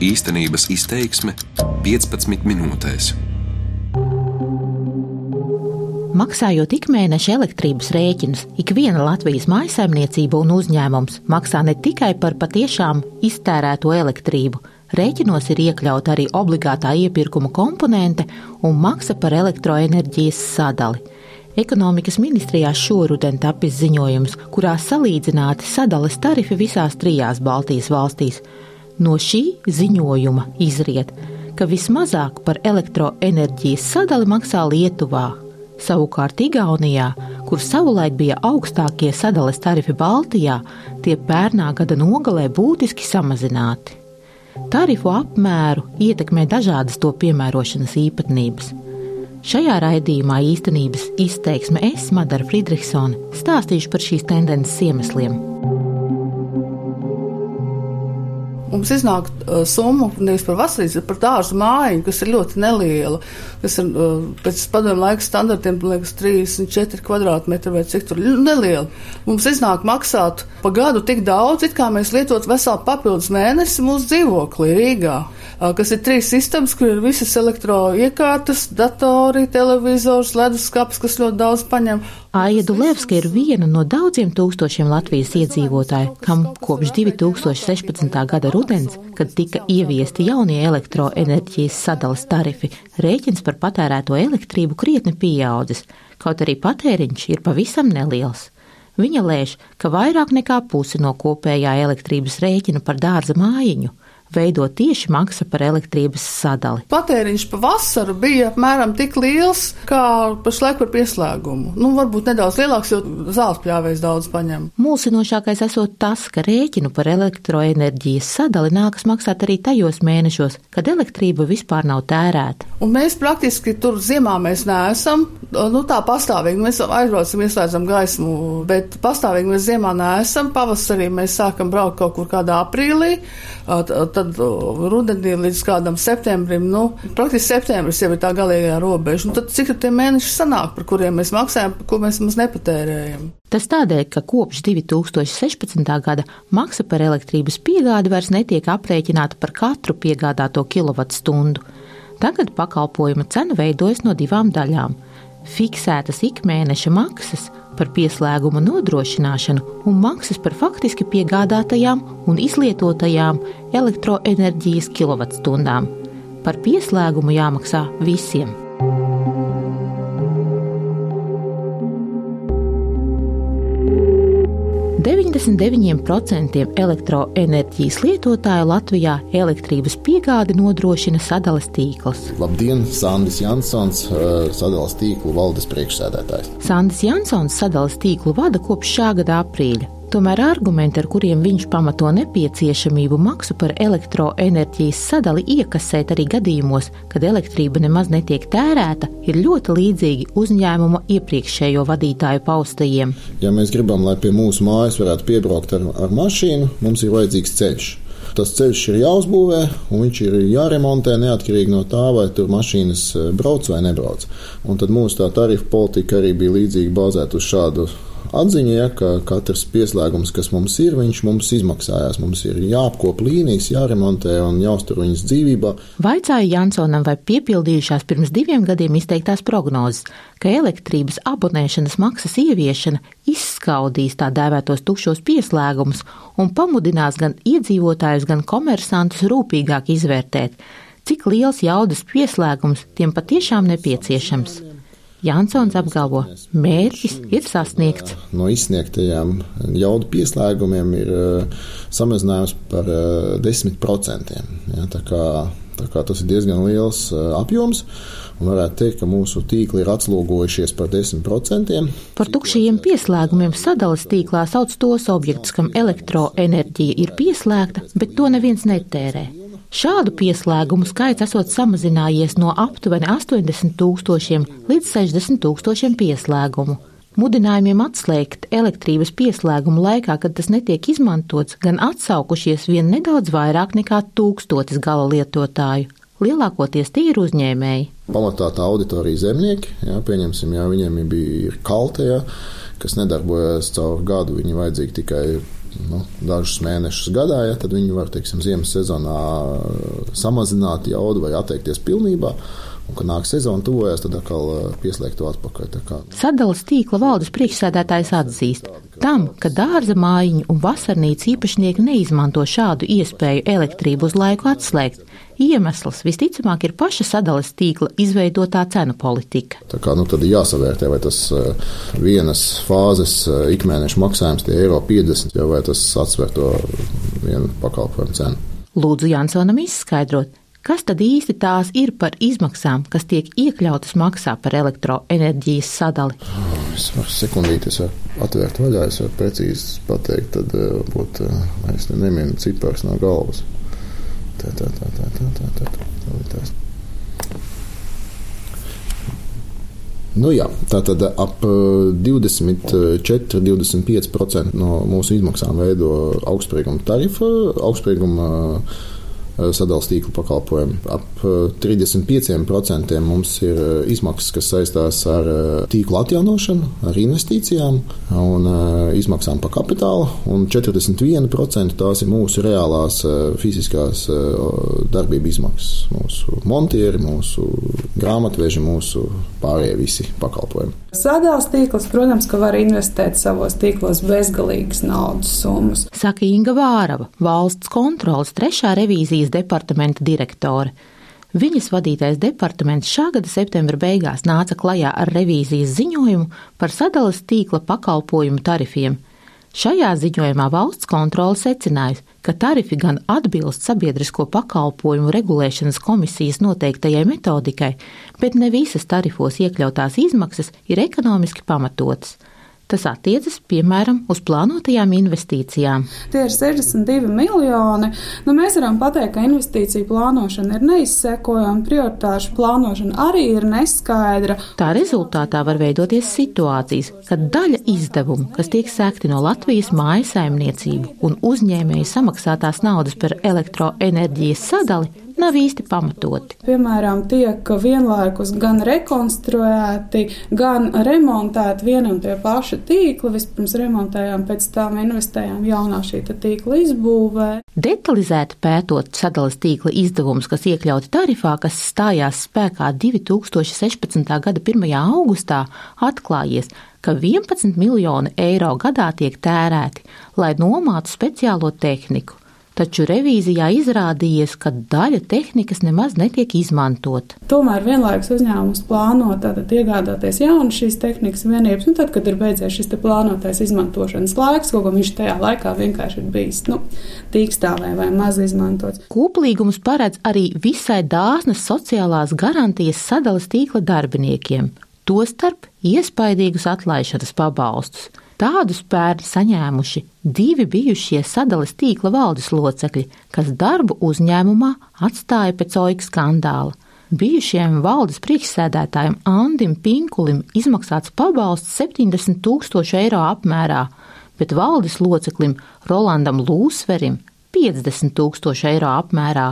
Īstenības izteiksme 15 minūtēs. Maksājot ikmēneša elektrības rēķinus, ik viena Latvijas mājsaimniecība un uzņēmums maksā ne tikai par patiešām iztērēto elektrību, rēķinos ir iekļauta arī obligātā iepirkuma komponente un maksa par elektroenerģijas sadali. Ekonomikas ministrijā šoruden tapis ziņojums, kurā salīdzināti sadales tarifi visās trijās Baltijas valstīs. No šī ziņojuma izriet, ka vismazāk par elektroenerģijas sadali maksā Lietuvā, savukārt Igaunijā, kur savulaik bija augstākie sadales tarifi Baltijā, tie pērnā gada nogalē būtiski samazināti. Tarifu apmēru ietekmē dažādas to piemērošanas īpatnības. Šajā raidījumā īstenības izteiksme es, Madara Friedrichsone, stāstīšu par šīs tendences iemesliem. Mums iznāk uh, summa nevis par vasarīs, bet par dārzu mājiņu, kas ir ļoti neliela. Tas ir uh, pēc padomu laika standartiem, liekas, 34 kvadrātmetri vai cik tur neliela. Mums iznāk maksāt pa gadu tik daudz, it kā mēs lietotu veselu papildus mēnesi mūsu dzīvoklī Rīgā, kas ir trīs sistēmas, kur ir visas elektroiekārtas, datori, televizors, leduskapis, kas ļoti daudz paņem. Aija Dulevska ir viena no daudziem tūkstošiem Latvijas iedzīvotāju, kam kopš 2016. gada rudens, kad tika ieviesti jaunie elektroenerģijas sadales tarifi, rēķins par patērēto elektrību krietni pieaudzis, kaut arī patēriņš ir pavisam neliels. Viņa lēš, ka vairāk nekā pusi no kopējā elektrības rēķina par dārza mājiņu veido tieši maksa par elektrības sadali. Patēriņš pa vasaru bija apmēram tik liels, kā pašlaik par pieslēgumu. Nu, varbūt nedaudz lielāks, jo zāles pļāvējs daudz paņem. Mulsinošākais esot tas, ka rēķinu par elektroenerģijas sadali nākas maksāt arī tajos mēnešos, kad elektrība vispār nav tērēta. Un mēs praktiski tur ziemā mēs neesam, nu tā pastāvīgi. Mēs aizbraucam, ieslēdzam gaismu, bet pastāvīgi mēs ziemā neesam. Pavasarī mēs sākam braukt kaut kur kādā aprīlī. Tad tad rudenī līdz kādam septembrim, nu, praktiski septembris jau ir tā galīgā robeža. Un tad cik tie mēneši sanāk, par kuriem mēs maksājam, ko mēs mums nepatērējam? Tas tādēļ, ka kopš 2016. gada maksa par elektrības piegādi vairs netiek aprēķināta par katru piegādāto kilovatstundu. Tagad pakalpojuma cena veidojas no divām daļām - fiksētas ikmēneša maksas par pieslēguma nodrošināšanu un maksas par faktiski piegādātajām un izlietotajām elektroenerģijas kilovatstundām. Par pieslēgumu jāmaksā visiem. 99% elektroenerģijas lietotāju Latvijā elektrības piegādi nodrošina sadales tīkls. Labdien, Sandis Jansons, eh, sadales tīklu valdes priekšsēdētājs. Sandis Jansons sadales tīklu vada kopš šā gada aprīļa. Tomēr argumenti, ar kuriem viņš pamato nepieciešamību maksu par elektroenerģijas sadali iekasēt arī gadījumos, kad elektrība nemaz netiek tērēta, ir ļoti līdzīgi uzņēmuma iepriekšējo vadītāju paustajiem. Ja mēs gribam, lai pie mūsu mājas varētu piebraukt ar, ar mašīnu, mums ir vajadzīgs ceļš. Tas ceļš ir jāuzbūvē, un viņš ir jāremontē neatkarīgi no tā, vai tur mašīnas eh, brauc vai nebrauc. Un tad mūsu tā tarifu politika arī bija līdzīgi bāzēta uz šādu atziņa, ja, ka katrs pieslēgums, kas mums ir, viņš mums izmaksājās. Mums ir jāapkop līnijas, jāremontē un jāuztur viņas dzīvībā. Vaicāja Jansonam, vai piepildījušās pirms diviem gadiem izteiktās prognozes, ka elektrības abonēšanas maksas ieviešana izskaudīs tā dēvētos tukšos pieslēgumus un pamudinās gan iedzīvotājus, gan komersantus rūpīgāk izvērtēt, cik liels jaudas pieslēgums tiem patiešām nepieciešams. Jansons apgalvo, mērķis ir sasniegts. No izsniegtajām jaudu pieslēgumiem ir uh, samazinājums par uh, 10%. Ja, tā kā, tā kā tas ir diezgan liels uh, apjoms. Un varētu teikt, ka mūsu tīkli ir atslogojušies par 10%. Par tukšajiem pieslēgumiem sadales tīklā sauc tos objektus, kam elektroenerģija ir pieslēgta, bet to neviens netērē. Šādu pieslēgumu skaits esot samazinājies no aptuveni 80 tūkstošiem līdz 60 tūkstošiem pieslēgumu. Mudinājumiem atslēgt elektrības pieslēgumu laikā, kad tas netiek izmantots, gan atsaukušies vien nedaudz vairāk nekā tūkstotis gala lietotāju. Lielākoties tie ir uzņēmēji. Pamatā tā auditorija zemnieki, jā, pieņemsim, jā, viņiem bija kalte, jā, kas nedarbojas caur gadu, viņi vajadzīgi tikai nu, dažus mēnešus gadā, ja, tad viņi var teiksim, ziemas sezonā samazināt jaudu vai atteikties pilnībā. Un, kad nāk sezona, tuvojas, tad atkal pieslēgt to atpakaļ. Sadales tīkla valdes priekšsēdētājs atzīst, tam, ka dārza mājiņu un vasarnīcu īpašnieki neizmanto šādu iespēju elektrību uz laiku atslēgt. Iemesls visticamāk ir paša sadales tīkla izveidotā cenu politika. Tā kā nu, tad ir jāsavērtē, vai tas vienas fāzes ikmēneša maksājums tie eiro 50, vai tas atsver to vienu pakalpojumu cenu. Lūdzu Jansonam izskaidrot, Kas tad īsti tās ir par izmaksām, kas tiek iekļautas maksā par elektroenerģijas sadali? Es varu sekundīti, es varu atvērt vaļā, es varu precīzi pateikt, tad būt, es neminu cipars no galvas. Tā, tā, tā, tā, tā, tā, tā, tā, tā. Nu jā, tā tad ap 24-25% no mūsu izmaksām veido augstsprieguma tarifa, augstsprieguma Eh, sadalījuma tīkla pakalpojumi. Ap 35% eh, mums ir eh, izmaksas, kas saistās ar tīklu atjaunošanu, ar investīcijām un izmaksām par kapitālu, un 41% tās ir mūsu reālās fiziskās darbības izmaksas. Mūsu montieri, mūsu grāmatveži, mūsu pārējie visi pakalpojumi. Sadalījums tīkls, protams, ka var investēt savos tīklos bezgalīgas naudas summas. Saka Inga Vārava, valsts kontrolas trešā revīzijas departamenta direktore. Viņas vadītais departaments šā gada septembra beigās nāca klajā ar revīzijas ziņojumu par sadalas tīkla pakalpojumu tarifiem. Šajā ziņojumā valsts kontrole secinājusi, ka tarifi gan atbilst sabiedrisko pakalpojumu regulēšanas komisijas noteiktajai metodikai, bet ne visas tarifos iekļautās izmaksas ir ekonomiski pamatotas. Tas attiecas, piemēram, uz plānotajām investīcijām. Tie ir 62 miljoni. Nu, mēs varam pateikt, ka investīcija plānošana ir neizsekojama, prioritāšu plānošana arī ir neskaidra. Tā rezultātā var veidoties situācijas, kad daļa izdevumu, kas tiek sekti no Latvijas mājasaimniecību un uzņēmēju samaksātās naudas par elektroenerģijas sadali, nav īsti pamatoti. Piemēram, tiek vienlaikus gan rekonstruēti, gan remontēti viena un tie paši tīkli. Vispirms remontējām, pēc tam investējām jaunā šī tīkla izbūvē. Detalizēti pētot sadalas tīkla izdevumus, kas iekļauti tarifā, kas stājās spēkā 2016. gada 1. augustā, atklājies, ka 11 miljoni eiro gadā tiek tērēti, lai nomātu speciālo tehniku taču revīzijā izrādījies, ka daļa tehnikas nemaz netiek izmantota. Tomēr vienlaikus uzņēmums plāno tātad iegādāties jaunu šīs tehnikas vienības, un tad, kad ir beidzies šis plānotais izmantošanas laiks, kaut kā viņš tajā laikā vienkārši ir bijis nu, tīkstāvē vai maz izmantots. Koplīgums paredz arī visai dāsnas sociālās garantijas sadalas tīkla darbiniekiem, tostarp iespaidīgus atlaišanas pabalstus. Tādus pērn saņēmuši divi bijušie sadales tīkla valdes locekļi, kas darbu uzņēmumā atstāja pēc oika skandāla. Bijušajam valdes priekšsēdētājam Andim Pinkulim izmaksāts pabalsts 70 tūkstoši eiro apmērā, bet valdes loceklim Rolandam Lūsverim 50 tūkstoši eiro apmērā.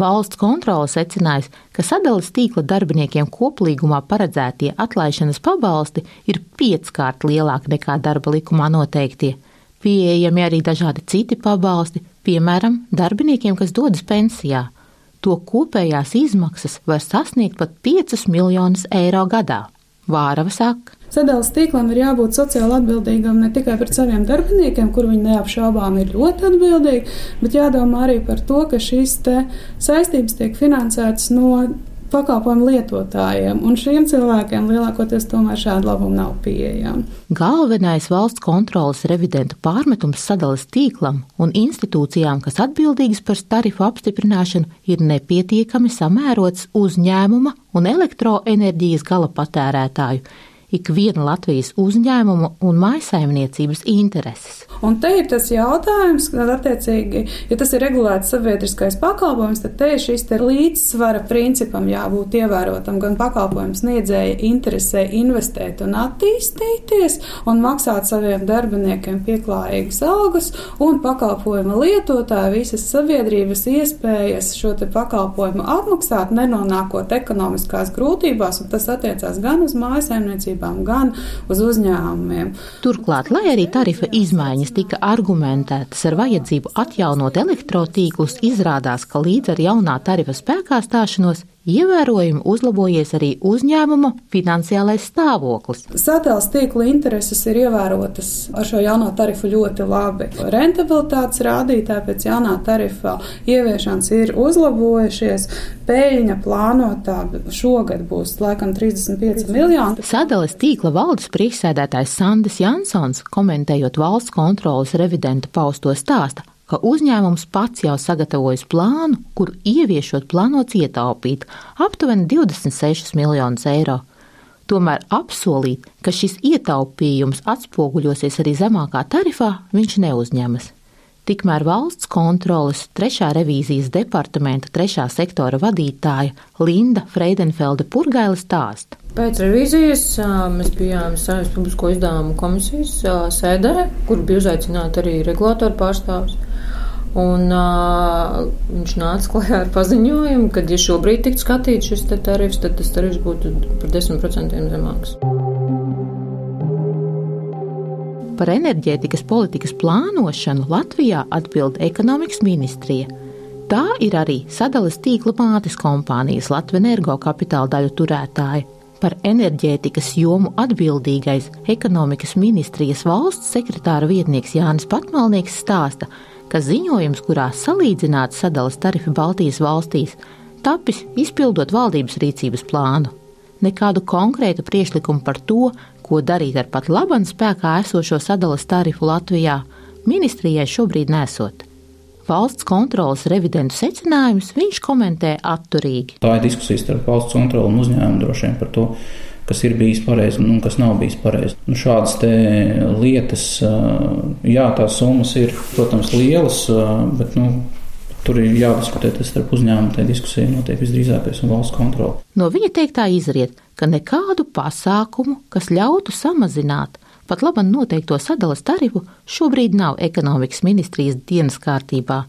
Valsts kontrole secinājusi, ka sadales tīkla darbiniekiem koplīgumā paredzētie atlaišanas pabalsti ir pieckārt lielāki nekā darba likumā noteiktie. Pieejami arī dažādi citi pabalsti, piemēram, darbiniekiem, kas dodas pensijā. To kopējās izmaksas var sasniegt pat 5 miljonus eiro gadā. Vārava saka. Sadales tīklam ir jābūt sociāli atbildīgam ne tikai pret saviem darbiniekiem, kur viņi neapšaubām ir ļoti atbildīgi, bet jādomā arī par to, ka šīs saistības tiek finansētas no pakalpojumu lietotājiem, un šiem cilvēkiem lielākoties tomēr šāda labuma nav pieejama. Galvenais valsts kontrolas revidentu pārmetums sadalas tīklam un institūcijām, kas atbildīgas par tarifu apstiprināšanu, ir nepietiekami samērots uzņēmuma un elektroenerģijas gala patērētāju ikviena Latvijas uzņēmuma un maisaimniecības intereses. Un te ir tas jautājums, ka, attiecīgi, ja tas ir regulēts sabiedriskais pakalpojums, tad te ir šis te līdzsvara principam jābūt ievērotam gan pakalpojumu sniedzēja interesē investēt un attīstīties un maksāt saviem darbiniekiem pieklājīgas algas un pakalpojuma lietotāja visas sabiedrības iespējas šo te pakalpojumu apmaksāt, nenonākot ekonomiskās grūtībās, un tas attiecās gan uz mājasaimniecību, pašvaldībām, gan uz uzņēmumiem. Turklāt, lai arī tarifa izmaiņas kas tika argumentētas ar vajadzību atjaunot elektrotīklus, izrādās, ka līdz ar jaunā tarifa spēkā stāšanos Ievērojami uzlabojies arī uzņēmuma finansiālais stāvoklis. Sadalījuma tīkla intereses ir ievērotas ar šo jauno tarifu ļoti labi. Rentabilitātes rādītāji pēc jaunā tarifa ieviešanas ir uzlabojušies. Pēļņa plānotā šogad būs laikam 35 miljoni. Sadalījuma tīkla valdes priekšsēdētājs Sandis Jansons, komentējot valsts kontrolas revidentu pausto stāstu, ka uzņēmums pats jau sagatavojas plānu, kur ieviešot plānots ietaupīt aptuveni 26 miljonus eiro. Tomēr apsolīt, ka šis ietaupījums atspoguļosies arī zemākā tarifā, viņš neuzņemas. Tikmēr valsts kontroles trešā revīzijas departamenta trešā sektora vadītāja Linda Freidenfelde Purgaila stāsta. Pēc revīzijas mēs bijām Saimnes publisko izdevumu komisijas sēdē, kur bija uzaicināti arī regulātoru pārstāvjus. Un, uh, viņš nāca klajā ar paziņojumu, ka, ja šobrīd tiktu skatīts šis tarifs, tad tas tarifs būtu par 10% zemāks. Par enerģētikas politikas plānošanu Latvijā atbild ekonomikas ministrija. Tā ir arī sadales tīkla mātes kompānijas Latvijas energo kapitāla daļu turētāja. Par enerģētikas jomu atbildīgais ekonomikas ministrijas valsts sekretāra vietnieks Jānis Patmalnieks stāsta, ka ziņojums, kurā salīdzināts sadalas tarifi Baltijas valstīs, tapis izpildot valdības rīcības plānu. Nekādu konkrētu priekšlikumu par to, ko darīt ar pat labam spēkā esošo sadalas tarifu Latvijā, ministrijai šobrīd nesot. Valsts kontrolas revidentu secinājumus viņš komentē atturīgi. Tā ir diskusija starp valsts kontroli un uzņēmumu droši vien par to, kas ir bijis pareizi un kas nav bijis pareizi. Nu, šādas lietas, jā, tās summas ir, protams, lielas, bet nu, tur ir jādiskutē tas starp uzņēmumu. Tā diskusija notiek visdrīzākais un valsts kontroli. No viņa teiktā izriet, ka nekādu pasākumu, kas ļautu samazināt pat labam noteikto sadalas tarifu, šobrīd nav ekonomikas ministrijas dienas kārtībā.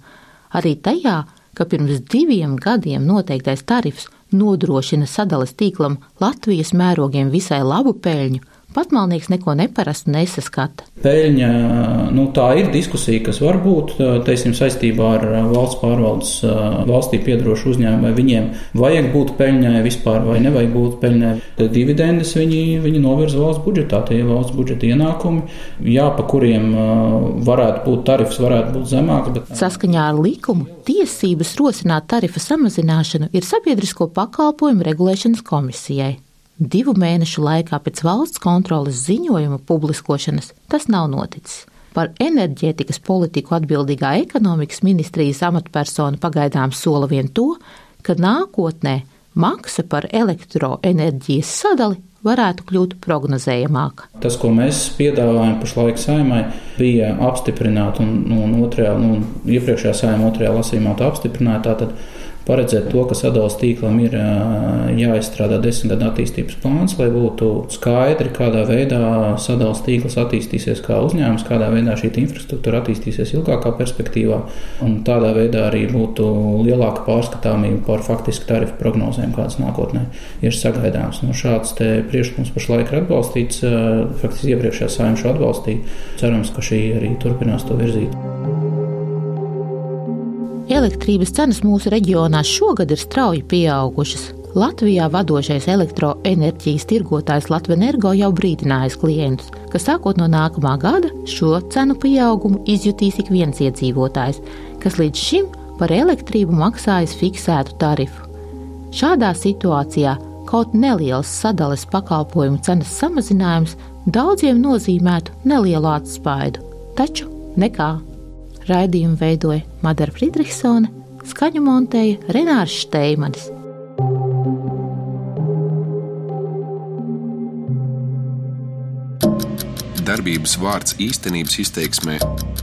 Arī tajā, ka pirms diviem gadiem noteiktais tarifs nodrošina sadales tīklam Latvijas mērogiem visai labu peļņu, Patmalnieks neko neparastu nesaskata. Peļņa, nu, tā ir diskusija, kas var būt, teiksim, saistībā ar valsts pārvaldes valstī piedarošu uzņēmumu, vai viņiem vajag būt peļņai vispār, vai nevajag būt peļņai. Tad dividendes viņi, viņi novirza valsts budžetā, tie ir valsts budžeta ienākumi, jā, pa kuriem varētu būt tarifs, varētu būt zemāks. Bet... Saskaņā ar likumu tiesības rosināt tarifa samazināšanu ir sabiedrisko pakalpojumu regulēšanas komisijai. Divu mēnešu laikā pēc valsts kontrolas ziņojuma publiskošanas tas nav noticis. Par enerģētikas politiku atbildīgā ekonomikas ministrijas amatpersona pagaidām sola vien to, ka nākotnē maksa par elektroenerģijas sadali varētu kļūt prognozējamāka. Tas, ko mēs piedāvājam pašlaik saimai, bija apstiprināt, un, un, otrajā, un iepriekšējā saimā otrajā lasījumā to apstiprināt. Tātad paredzēt to, ka sadalījuma tīklam ir jāizstrādā desmit gadu attīstības plāns, lai būtu skaidri, kādā veidā sadalījuma tīkls attīstīsies kā uzņēmums, kādā veidā šī infrastruktūra attīstīsies ilgākā perspektīvā, un tādā veidā arī būtu lielāka pārskatāmība par faktiski tarifu prognozēm, kādas nākotnē ir sagaidāmas. No šāds priekšlikums pašlaik ir atbalstīts, faktiski iepriekšējā saimša atbalstīja. Cerams, ka šī arī turpinās to virzīt. Elektrības cenas mūsu reģionā šogad ir strauji pieaugušas. Latvijā vadošais elektroenerģijas tirgotājs Latvijas Energo jau brīdinājis klientus, ka sākot no nākamā gada šo cenu pieaugumu izjutīs ik viens iedzīvotājs, kas līdz šim par elektrību maksājis fiksētu tarifu. Šādā situācijā kaut neliels sadales pakalpojumu cenas samazinājums daudziem nozīmētu nelielu atspaidu, taču nekā. Raidījumu veidoja Madara Friedrichsone, skaņu montēja Renārs Šteimanis. Darbības vārds īstenības izteiksmē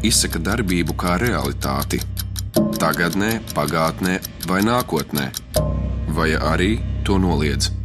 izsaka darbību kā realitāti. Tagatnē, pagātnē vai nākotnē, vai arī to noliedz.